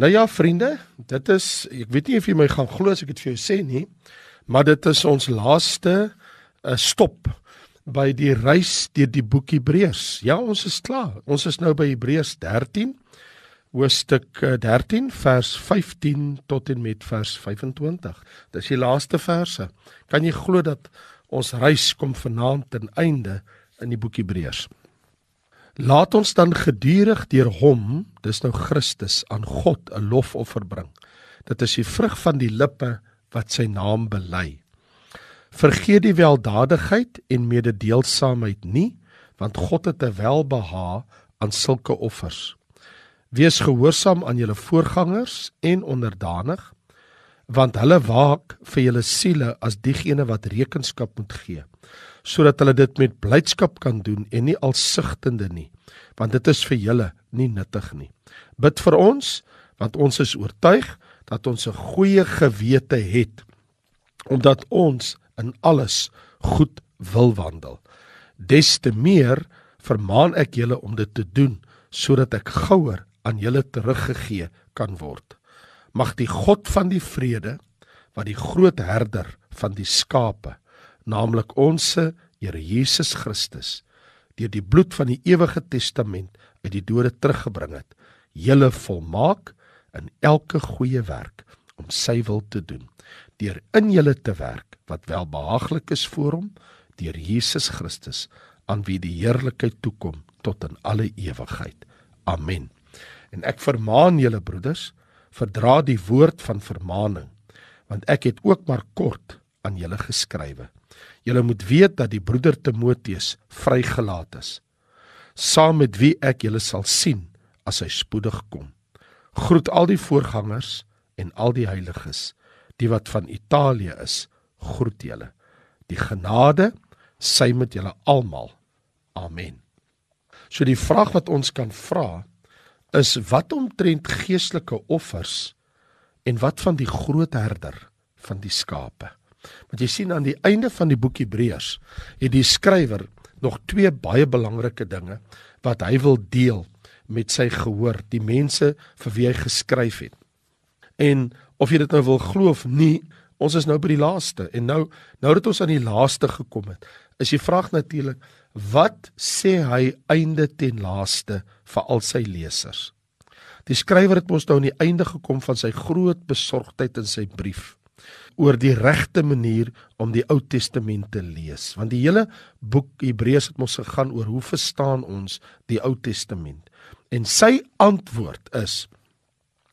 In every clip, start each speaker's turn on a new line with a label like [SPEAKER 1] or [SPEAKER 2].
[SPEAKER 1] Nou ja, vriende, dit is ek weet nie of jy my gaan glo as ek dit vir jou sê nie, maar dit is ons laaste uh, stop by die reis deur die boek Hebreërs. Ja, ons is klaar. Ons is nou by Hebreërs 13 hoofstuk 13 eh, vers 15 tot en met vers 25. Dis die laaste verse. Kan jy glo dat ons reis kom vanaand ten einde in die boek Hebreërs? Laat ons dan gedurig deur hom, dis nou Christus, aan God 'n lofoffer bring. Dit is die vrug van die lippe wat sy naam bely. Vergeet die weldadigheid en mededeelsaamheid nie, want God het 'n welbeha aan sulke offers. Wees gehoorsaam aan julle voorgangers en onderdanig, want hulle waak vir julle siele as diegene wat rekenskap moet gee sodat hulle dit met blydskap kan doen en nie alsigtende nie want dit is vir julle nie nuttig nie. Bid vir ons want ons is oortuig dat ons 'n goeie gewete het omdat ons in alles goed wil wandel. Des te meer vermaan ek julle om dit te doen sodat ek gouer aan julle teruggegee kan word. Mag die god van die vrede wat die groot herder van die skape naamlik ons Here Jesus Christus deur die bloed van die ewige testament uit die dode teruggebring het, julle volmaak in elke goeie werk om sy wil te doen, deur in julle te werk wat welbehaaglik is voor hom, deur Jesus Christus aan wie die heerlikheid toekom tot in alle ewigheid. Amen. En ek vermaan julle broeders, verdra die woord van vermaaning, want ek het ook maar kort aan julle geskrywe. Julle moet weet dat die broeder Timoteus vrygelaat is, saam met wie ek julle sal sien as hy spoedig kom. Groet al die voorgangers en al die heiliges, die wat van Italië is, groet julle. Die genade sy met julle almal. Amen. So die vraag wat ons kan vra is wat omtrent geestelike offers en wat van die groot herder van die skape? Want jy sien aan die einde van die boek Hebreërs het die skrywer nog twee baie belangrike dinge wat hy wil deel met sy gehoor, die mense vir wie hy geskryf het. En of jy dit nou wil glo of nie, ons is nou by die laaste en nou nou dat ons aan die laaste gekom het, is die vraag natuurlik wat sê hy einde ten laaste vir al sy lesers? Die skrywer het mos nou aan die einde gekom van sy groot besorgdheid in sy brief oor die regte manier om die Ou Testament te lees. Want die hele boek Hebreërs het mos gegaan oor hoe verstaan ons die Ou Testament. En sy antwoord is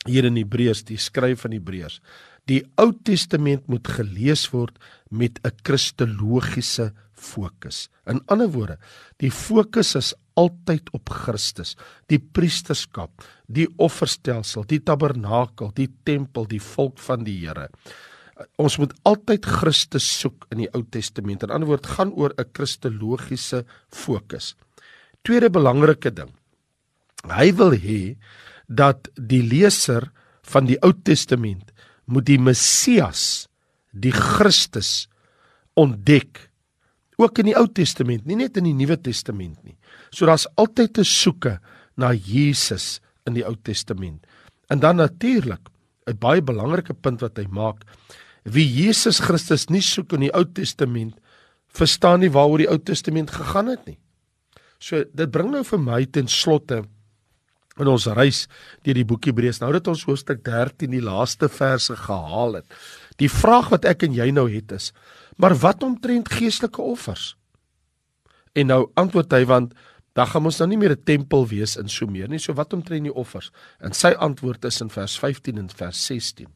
[SPEAKER 1] hier in Hebreërs, die skryf van Hebreërs, die Ou Testament moet gelees word met 'n kristologiese fokus. In ander woorde, die fokus is altyd op Christus, die priesterskap, die offerstelsel, die tabernakel, die tempel, die volk van die Here ons moet altyd Christus soek in die Ou Testament. In ander woord gaan oor 'n kristologiese fokus. Tweede belangrike ding. Hy wil hê dat die leser van die Ou Testament moet die Messias, die Christus ontdek ook in die Ou Testament, nie net in die Nuwe Testament nie. So daar's altyd 'n soeke na Jesus in die Ou Testament. En dan natuurlik 'n baie belangrike punt wat hy maak wie Jesus Christus nie soek in die Ou Testament, verstaan nie waaroor die Ou Testament gegaan het nie. So dit bring nou vir my ten slotte in ons reis deur die boek Hebreërs. Nou dat ons hoofstuk 13 die laaste verse gehaal het. Die vraag wat ek en jy nou het is: Maar wat omtrent geestelike offers? En nou antwoord hy want dan gaan ons nou nie meer 'n tempel wees in so meer nie. So wat omtrent die offers? En sy antwoord is in vers 15 en vers 16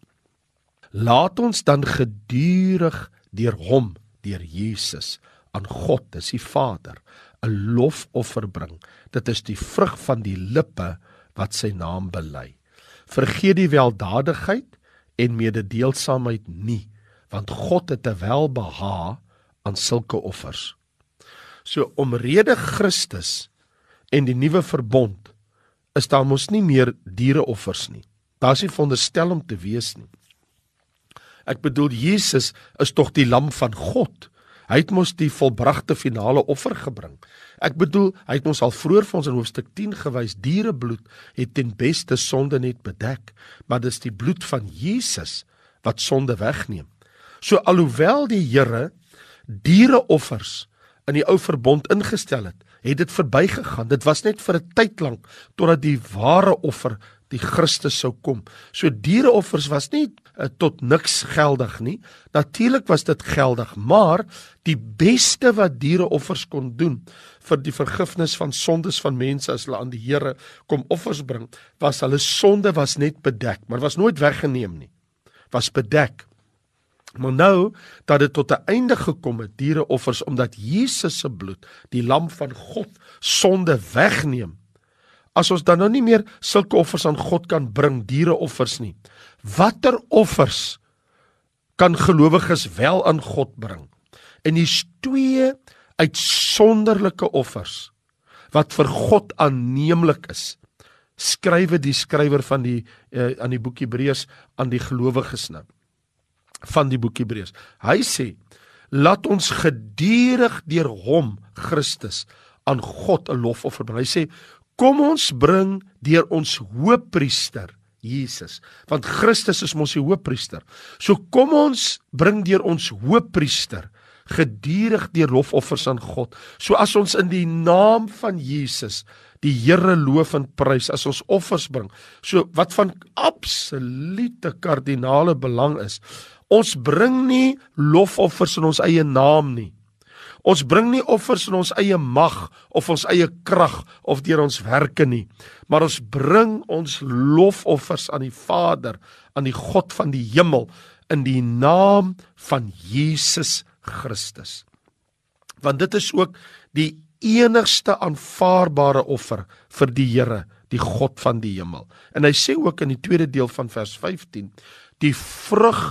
[SPEAKER 1] laat ons dan gedurig deur hom deur Jesus aan God dis die Vader 'n lofoffer bring. Dit is die vrug van die lippe wat sy naam bely. Vergeet die weldadigheid en mededeelsaamheid nie want God het 'n welbeha aan sulke offers. So omrede Christus en die nuwe verbond is daar mos nie meer diereoffers nie. Daar's nie veronderstel om te wees nie Ek bedoel Jesus is tog die lam van God. Hy het mos die volbragte finale offer gebring. Ek bedoel, hy het ons al vroeër vir ons in hoofstuk 10 gewys, dierebloed het ten beste sonde net bedek, maar dis die bloed van Jesus wat sonde wegneem. So alhoewel die Here diereoffers in die ou verbond ingestel het, het dit verbygegaan. Dit was net vir 'n tyd lank totdat die ware offer die Christus sou kom. So diereoffers was nie uh, tot niks geldig nie. Natuurlik was dit geldig, maar die beste wat diereoffers kon doen vir die vergifnis van sondes van mense as hulle aan die Here kom offers bring, was hulle sonde was net bedek, maar was nooit weggeneem nie. Was bedek. Maar nou dat dit tot 'n einde gekom het, diereoffers omdat Jesus se bloed, die lam van God, sonde wegneem. As ons dan nou nie meer sulke offers aan God kan bring, diereoffers nie. Watter offers kan gelowiges wel aan God bring? En hier's twee uitsonderlike offers wat vir God aanneemlik is. Skrywe die skrywer van die uh, aan die boek Hebreërs aan die gelowiges nou van die boek Hebreërs. Hy sê: "Laat ons gedurig deur hom Christus aan God 'n lofoffer bring." Hy sê: "Kom ons bring deur ons hoëpriester Jesus, want Christus is mos die hoëpriester. So kom ons bring deur ons hoëpriester gedurig deur lofoffers aan God. So as ons in die naam van Jesus die Here loof en prys as ons offers bring. So wat van absolute kardinale belang is, Ons bring nie lofoffers in ons eie naam nie. Ons bring nie offers in ons eie mag of ons eie krag of deur ons werke nie, maar ons bring ons lofoffers aan die Vader, aan die God van die hemel in die naam van Jesus Christus. Want dit is ook die enigste aanvaarbare offer vir die Here, die God van die hemel. En hy sê ook in die tweede deel van vers 15, die vrug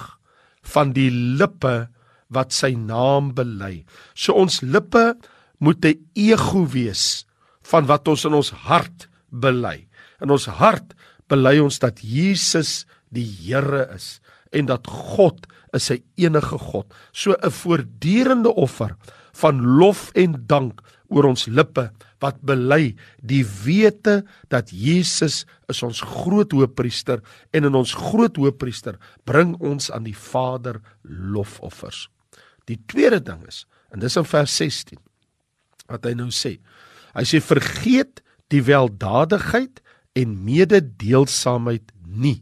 [SPEAKER 1] van die lippe wat sy naam bely. So ons lippe moet 'n ego wees van wat ons in ons hart bely. In ons hart bely ons dat Jesus die Here is en dat God is sy enige God. So 'n voortdurende offer van lof en dank oor ons lippe wat bely die wete dat Jesus is ons groot hoëpriester en in ons groot hoëpriester bring ons aan die Vader lofoffers. Die tweede ding is en dis in vers 16 wat hy nou sê. Hy sê vergeet die weldadigheid en mededeelsaamheid nie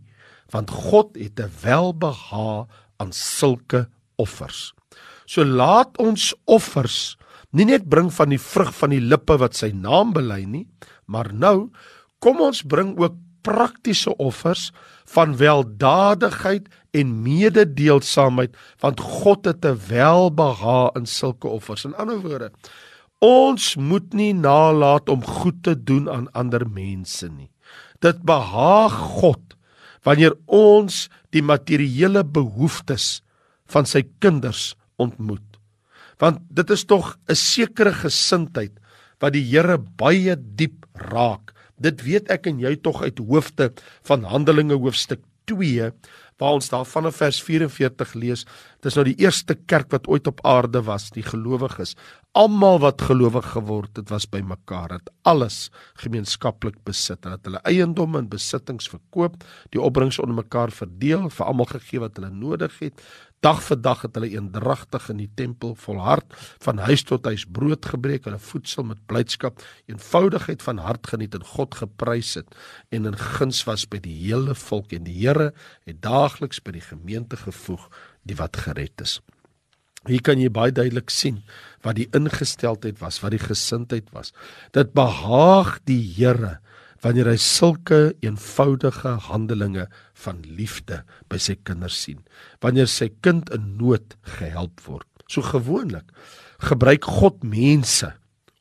[SPEAKER 1] want God het 'n welbehae aan sulke offers. So laat ons offers nie net bring van die vrug van die lippe wat sy naam bely nie, maar nou kom ons bring ook praktiese offers van weldadigheid en mededeelsaamheid want God het 'n welbehae in sulke offers. In ander woorde, ons moet nie nalat om goed te doen aan ander mense nie. Dit behaag God wanneer ons die materiële behoeftes van sy kinders ontmoet want dit is tog 'n sekere gesindheid wat die Here baie diep raak. Dit weet ek en jy tog uit hoofde van Handelinge hoofstuk 2 waar ons daar vanaf vers 44 lees. Dis nou die eerste kerk wat ooit op aarde was, die gelowiges. Almal wat gelowig geword het, was bymekaar. Het alles gemeenskaplik besit. Hulle het hulle eiendomme en besittings verkoop, die opbrengs onder mekaar verdeel, vir almal gegee wat hulle nodig het. Dag vir dag het hulle eendragtig in die tempel volhard, van huis tot huis brood gebreek, hulle voedsel met blydskap, eenvoudigheid van hart geniet en God geprys het en in guns was by die hele volk en die Here het daagliks by die gemeente gevoeg die wat gered is. Hier kan jy baie duidelik sien wat die ingesteldheid was, wat die gesindheid was. Dit behaag die Here wanneer hy sulke eenvoudige handelinge van liefde by sy kinders sien. Wanneer sy kind in nood gehelp word. So gewoonlik gebruik God mense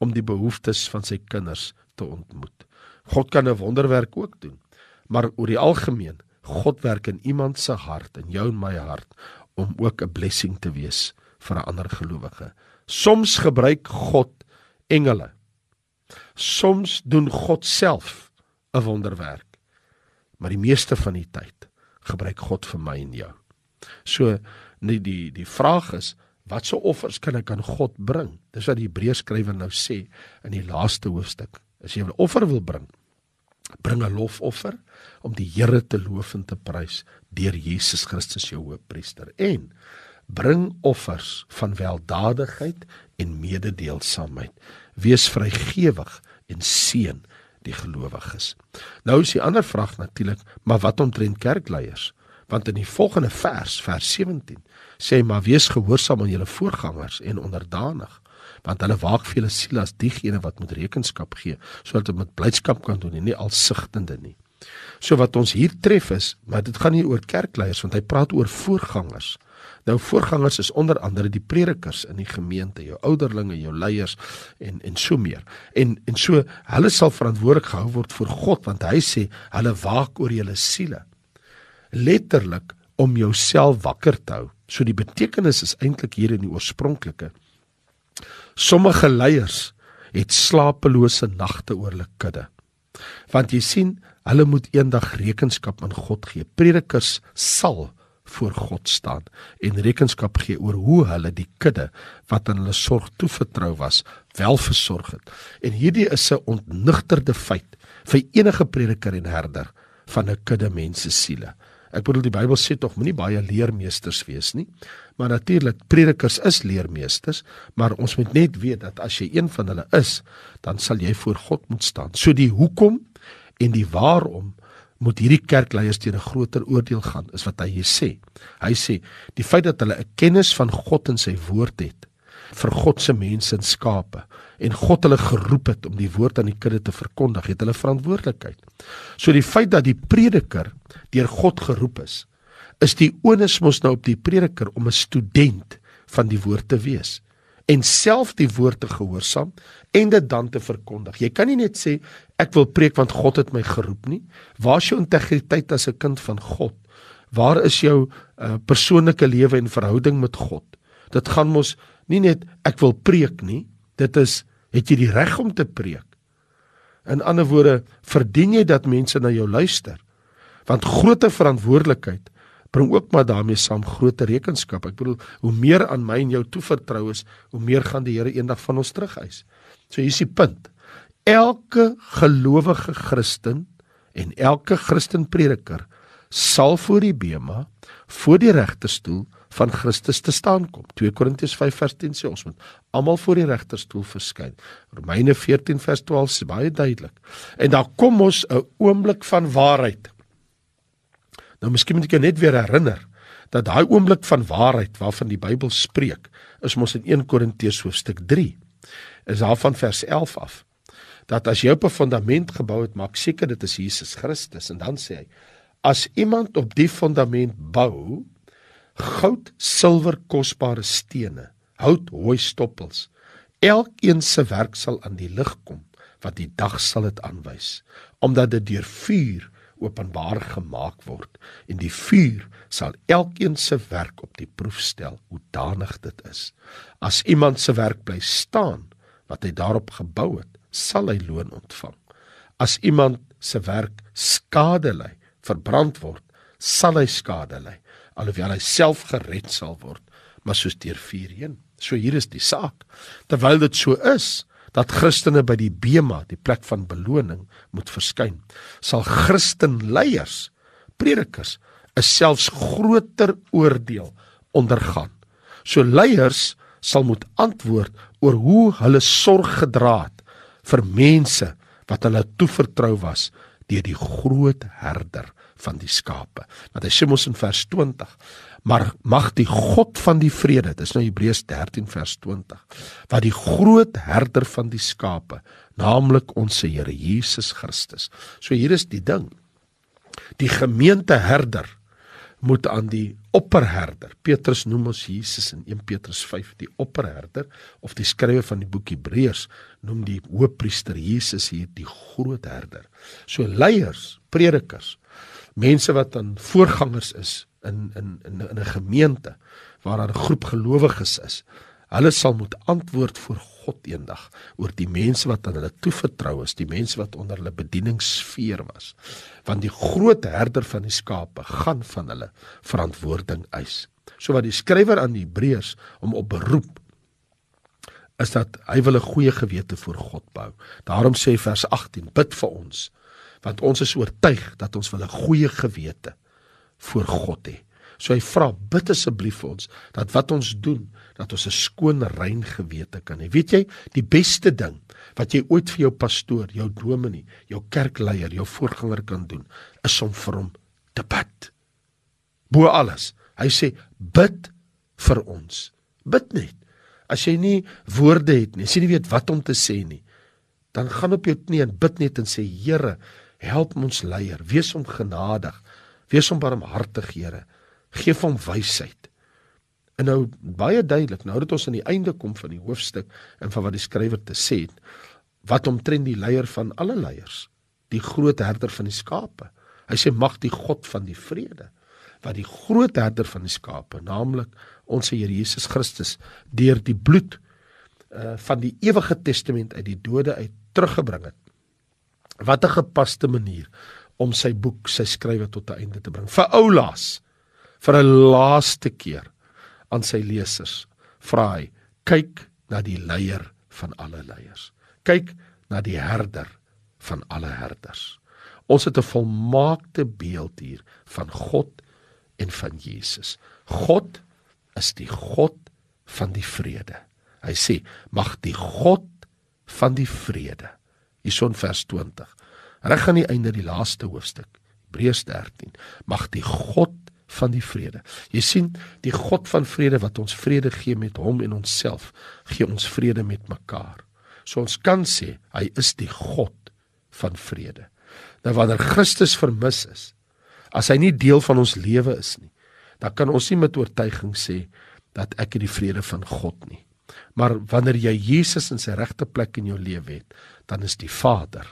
[SPEAKER 1] om die behoeftes van sy kinders te ontmoet. God kan 'n wonderwerk ook doen, maar oor die algemeen, God werk in iemand se hart en jou en my hart om ook 'n blessing te wees vir 'n ander gelowige. Soms gebruik God engele. Soms doen God self 'n wonderwerk. Maar die meeste van die tyd gebruik God vir my en jou. So nie die die vraag is Watse offers kan ek aan God bring? Dis wat die Hebreërs skrywer nou sê in die laaste hoofstuk. As jy 'n offer wil bring, bring 'n lofoffer om die Here te loof en te prys deur Jesus Christus jou hoëpriester. En bring offers van weldadigheid en mededeelsaamheid. Wees vrygewig en seën die gelowiges. Nou is die ander vraag natuurlik, maar wat omtrent kerkleiers? Want in die volgende vers, vers 17, sê hy maar wees gehoorsaam aan julle voorgangers en onderdanig, want hulle waak vir julle siel as diegene wat moet rekenskap gee, sodat hulle met blydskap kan doen en nie alsigtende nie. So wat ons hier tref is, maar dit gaan nie oor kerkleiers want hy praat oor voorgangers. Nou voorgangers is onder andere die predikers in die gemeente, jou ouderlinge, jou leiers en en so meer. En en so hulle sal verantwoordelik gehou word voor God want hy sê hulle waak oor julle siele. Letterlik om jouself wakker te hou. So die betekenis is eintlik hier in die oorspronklike. Sommige leiers het slapelose nagte oor hulle kudde. Want jy sien, hulle moet eendag rekenskap aan God gee. Predikers sal voor God staan en rekenskap gee oor hoe hulle die kudde wat aan hulle sorg toevertrou was, wel versorg het. En hierdie is 'n ontnigterde feit vir enige prediker en herder van 'n kudde mense siele. Ek bedoel die Bybel sê tog moenie baie leermeesters wees nie. Maar natuurlik predikers is leermeesters, maar ons moet net weet dat as jy een van hulle is, dan sal jy voor God moet staan. So die hoekom en die waarom moet hierdie kerkleiers teen 'n groter oordeel gaan is wat hy hier sê. Hy sê die feit dat hulle 'n kennis van God en sy woord het vir God se mense en skape en God hulle geroep het om die woord aan die kudde te verkondig, het hulle verantwoordelikheid. So die feit dat die prediker deur God geroep is, is die onus mos nou op die prediker om 'n student van die woord te wees en self die woord te gehoorsaam en dit dan te verkondig. Jy kan nie net sê ek wil preek want God het my geroep nie. Waar is jou integriteit as 'n kind van God? Waar is jou uh, persoonlike lewe en verhouding met God? Dit gaan mos nie net ek wil preek nie. Dit is het jy die reg om te preek? In ander woorde, verdien jy dat mense na jou luister? Want groot verantwoordelikheid bring ook maar daarmee saam groot rekenskap. Ek bedoel, hoe meer aan my en jou toevertrou is, hoe meer gaan die Here eendag van ons terugeis. So hier is die punt. Elke gelowige Christen en elke Christen prediker sal voor die bema, voor die regterstoel van Christus te staan kom. 2 Korintiërs 5 vers 10 sê ons moet almal voor die regterstoel verskyn. Romeine 14 vers 12 sê baie duidelik. En daar kom ons 'n oomblik van waarheid. Nou miskien moet ek jou net weer herinner dat daai oomblik van waarheid waarvan die Bybel spreek, is mos in 1 Korintiërs hoofstuk 3. Is daar van vers 11 af. Dat as jy op 'n fondament gebou het, maak seker dit is Jesus Christus en dan sê hy: As iemand op die fondament bou, goud, silwer, kosbare stene, hout, hooi stoppels, elkeen se werk sal aan die lig kom, wat die dag sal dit aanwys, omdat dit deur vuur openbaar gemaak word en die vuur sal elkeen se werk op die proef stel hoe danig dit is. As iemand se werk bly staan wat hy daarop gebou het, sal hy loon ontvang. As iemand se werk skade ly, verbrand word, sal hy skade ly, alhoewel hy self gered sal word, maar soos deur vuur heen. So hier is die saak. Terwyl dit so is, dat Christene by die bema, die plek van beloning, moet verskyn. Sal Christenleiers, predikers, 'n selfs groter oordeel ondergaan. So leiers sal moet antwoord oor hoe hulle sorg gedra het vir mense wat hulle toevertrou was deur die groot herder van die skape. Want hy sê mos in vers 20: Maar mag die God van die vrede, dis nou Hebreërs 13 vers 20, wat die groot herder van die skape, naamlik ons Here Jesus Christus. So hier is die ding. Die gemeenteherder moet aan die opperherder. Petrus noem ons Jesus in 1 Petrus 5 die opperherder of die skrywer van die boek Hebreërs noem die hoëpriester Jesus hier die groot herder. So leiers, predikers, mense wat dan voorgangers is in in in in 'n gemeente waar daar 'n groep gelowiges is. Hulle sal moet antwoord voor God eendag oor die mense wat aan hulle toevertrou is, die mense wat onder hulle bedieningssfeer was. Want die groot herder van die skape gaan van hulle verantwoording eis. So wat die skrywer aan die Hebreërs om op beroep is dat hy wil 'n goeie gewete voor God bou. Daarom sê vers 18: Bid vir ons want ons is oortuig dat ons wil 'n goeie gewete voor God hê. So hy vra bid asseblief vir ons dat wat ons doen dat ons 'n skoon rein gewete kan hê. Weet jy, die beste ding wat jy ooit vir jou pastoor, jou dominee, jou kerkleier, jou voorganger kan doen, is om vir hom te bid. Bo alles. Hy sê bid vir ons. Bid net. As jy nie woorde het nie, as jy nie weet wat om te sê nie, dan gaan op jou knie en bid net en sê Here, help ons leier, wees hom genadig, wees hom barmhartig, Here. Geef hom wysheid. En nou baie duidelik, nou dat ons aan die einde kom van die hoofstuk en van wat die skrywer te sê het, wat omtrent die leier van alle leiers, die groot herder van die skape. Hy sê mag die God van die vrede wat die groot herder van die skape, naamlik ons Here Jesus Christus deur die bloed uh van die ewige testament uit die dode uit teruggebring het. Wat 'n gepaste manier om sy boek, sy skrywe tot 'n einde te bring. Vir oulaas vir 'n laaste keer aan sy lesers vra hy: "Kyk na die leier van alle leiers. Kyk na die herder van alle herders." Ons het 'n volmaakte beeld hier van God en van Jesus. God is die God van die vrede. Hy sê: "Mag die God van die vrede." Hierson vers 20. Reg aan die einde die laaste hoofstuk, Hebreërs 13. Mag die God van die vrede. Jy sien, die God van vrede wat ons vrede gee met hom en onsself, gee ons vrede met mekaar. So ons kan sê hy is die God van vrede. Nou wanneer Christus vermis is, as hy nie deel van ons lewe is nie, dan kan ons nie met oortuiging sê dat ek die vrede van God nie. Maar wanneer jy Jesus in sy regte plek in jou lewe het, dan is die Vader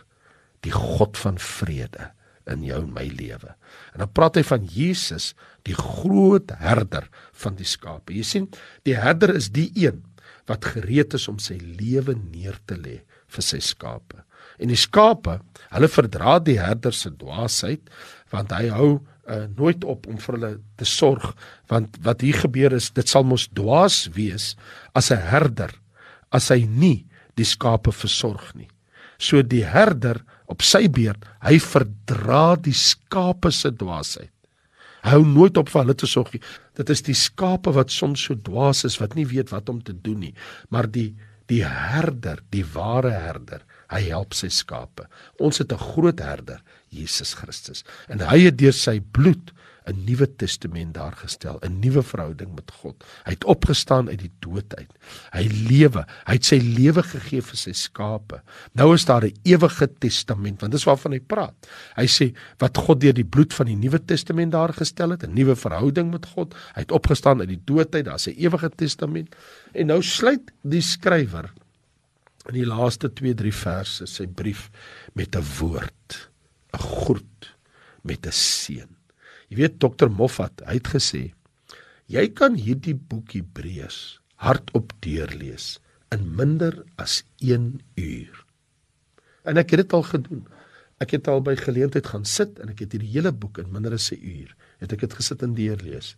[SPEAKER 1] die God van vrede in jou en my lewe. En dan praat hy van Jesus, die groot herder van die skape. Jy sien, die herder is die een wat gereed is om sy lewe neer te lê vir sy skape. En die skape, hulle verdra die herder se dwaasheid want hy hou uh, nooit op om vir hulle te sorg want wat hier gebeur is dit sal mos dwaas wees as 'n herder as hy nie die skape versorg nie. So die herder op sy beurt, hy verdra die skape se dwaasheid. Hy hou nooit op vir hulle te sorg nie. Dit is die skape wat soms so dwaas is wat nie weet wat om te doen nie, maar die die herder, die ware herder, hy help sy skape. Ons het 'n groot herder, Jesus Christus, en hy het deur sy bloed 'n nuwe testament daar gestel, 'n nuwe verhouding met God. Hy het opgestaan uit die dood uit. Hy lewe, hy het sy lewe gegee vir sy skape. Nou is daar 'n ewige testament, want dis waarvan hy praat. Hy sê wat God deur die bloed van die Nuwe Testament daar gestel het, 'n nuwe verhouding met God. Hy het opgestaan uit die dood uit, daar's 'n ewige testament. En nou sluit die skrywer in die laaste 2-3 verse sy brief met 'n woord, 'n groet met 'n seën. Jy weet Dr Moffat, hy het gesê jy kan hierdie boek Hebreërs hardop deurlees in minder as 1 uur. En ek het dit al gedoen. Ek het al by geleentheid gaan sit en ek het hierdie hele boek in minder as 'n uur het ek dit gesit en deurlees.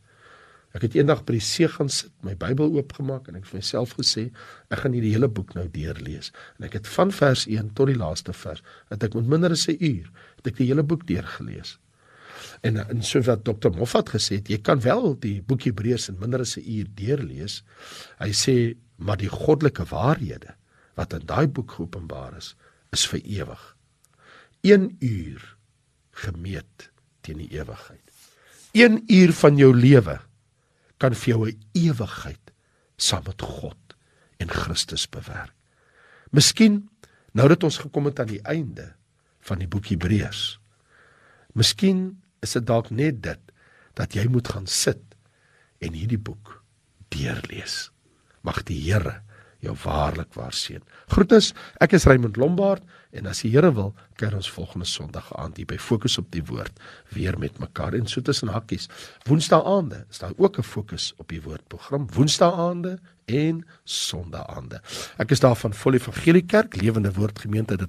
[SPEAKER 1] Ek het eendag by die see gaan sit, my Bybel oopgemaak en ek het vir myself gesê, ek gaan hierdie hele boek nou deurlees. En ek het van vers 1 tot die laaste vers, het ek met minder as 'n uur, het ek die hele boek deurgelees. En en soos wat Dr Moffat gesê het, jy kan wel die boek Hebreërs in minder as 'n uur deurlees. Hy sê maar die goddelike waarhede wat in daai boek geopenbaar is, is vir ewig. 1 uur gemeet teen die ewigheid. 1 uur van jou lewe kan vir jou 'n ewigheid saam met God en Christus bewerk. Miskien nou dat ons gekom het aan die einde van die boek Hebreërs. Miskien is dit dalk net dit dat jy moet gaan sit en hierdie boek deurlees. Mag die Here jou waarlik waarseën. Groetes, ek is Raymond Lombard en as die Here wil, kuier ons volgende Sondag aand hier by Fokus op die Woord weer met mekaar en so tussen hakkies. Woensdae aande is daar ook 'n Fokus op die Woord program. Woensdae aande en Sondae aande. Ek is daar van Volle Evangelie Kerk, Lewende Woord Gemeente de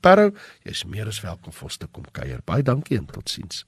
[SPEAKER 1] Parow. Jy's meer as welkom vir ons te kom kuier. Baie dankie en totsiens.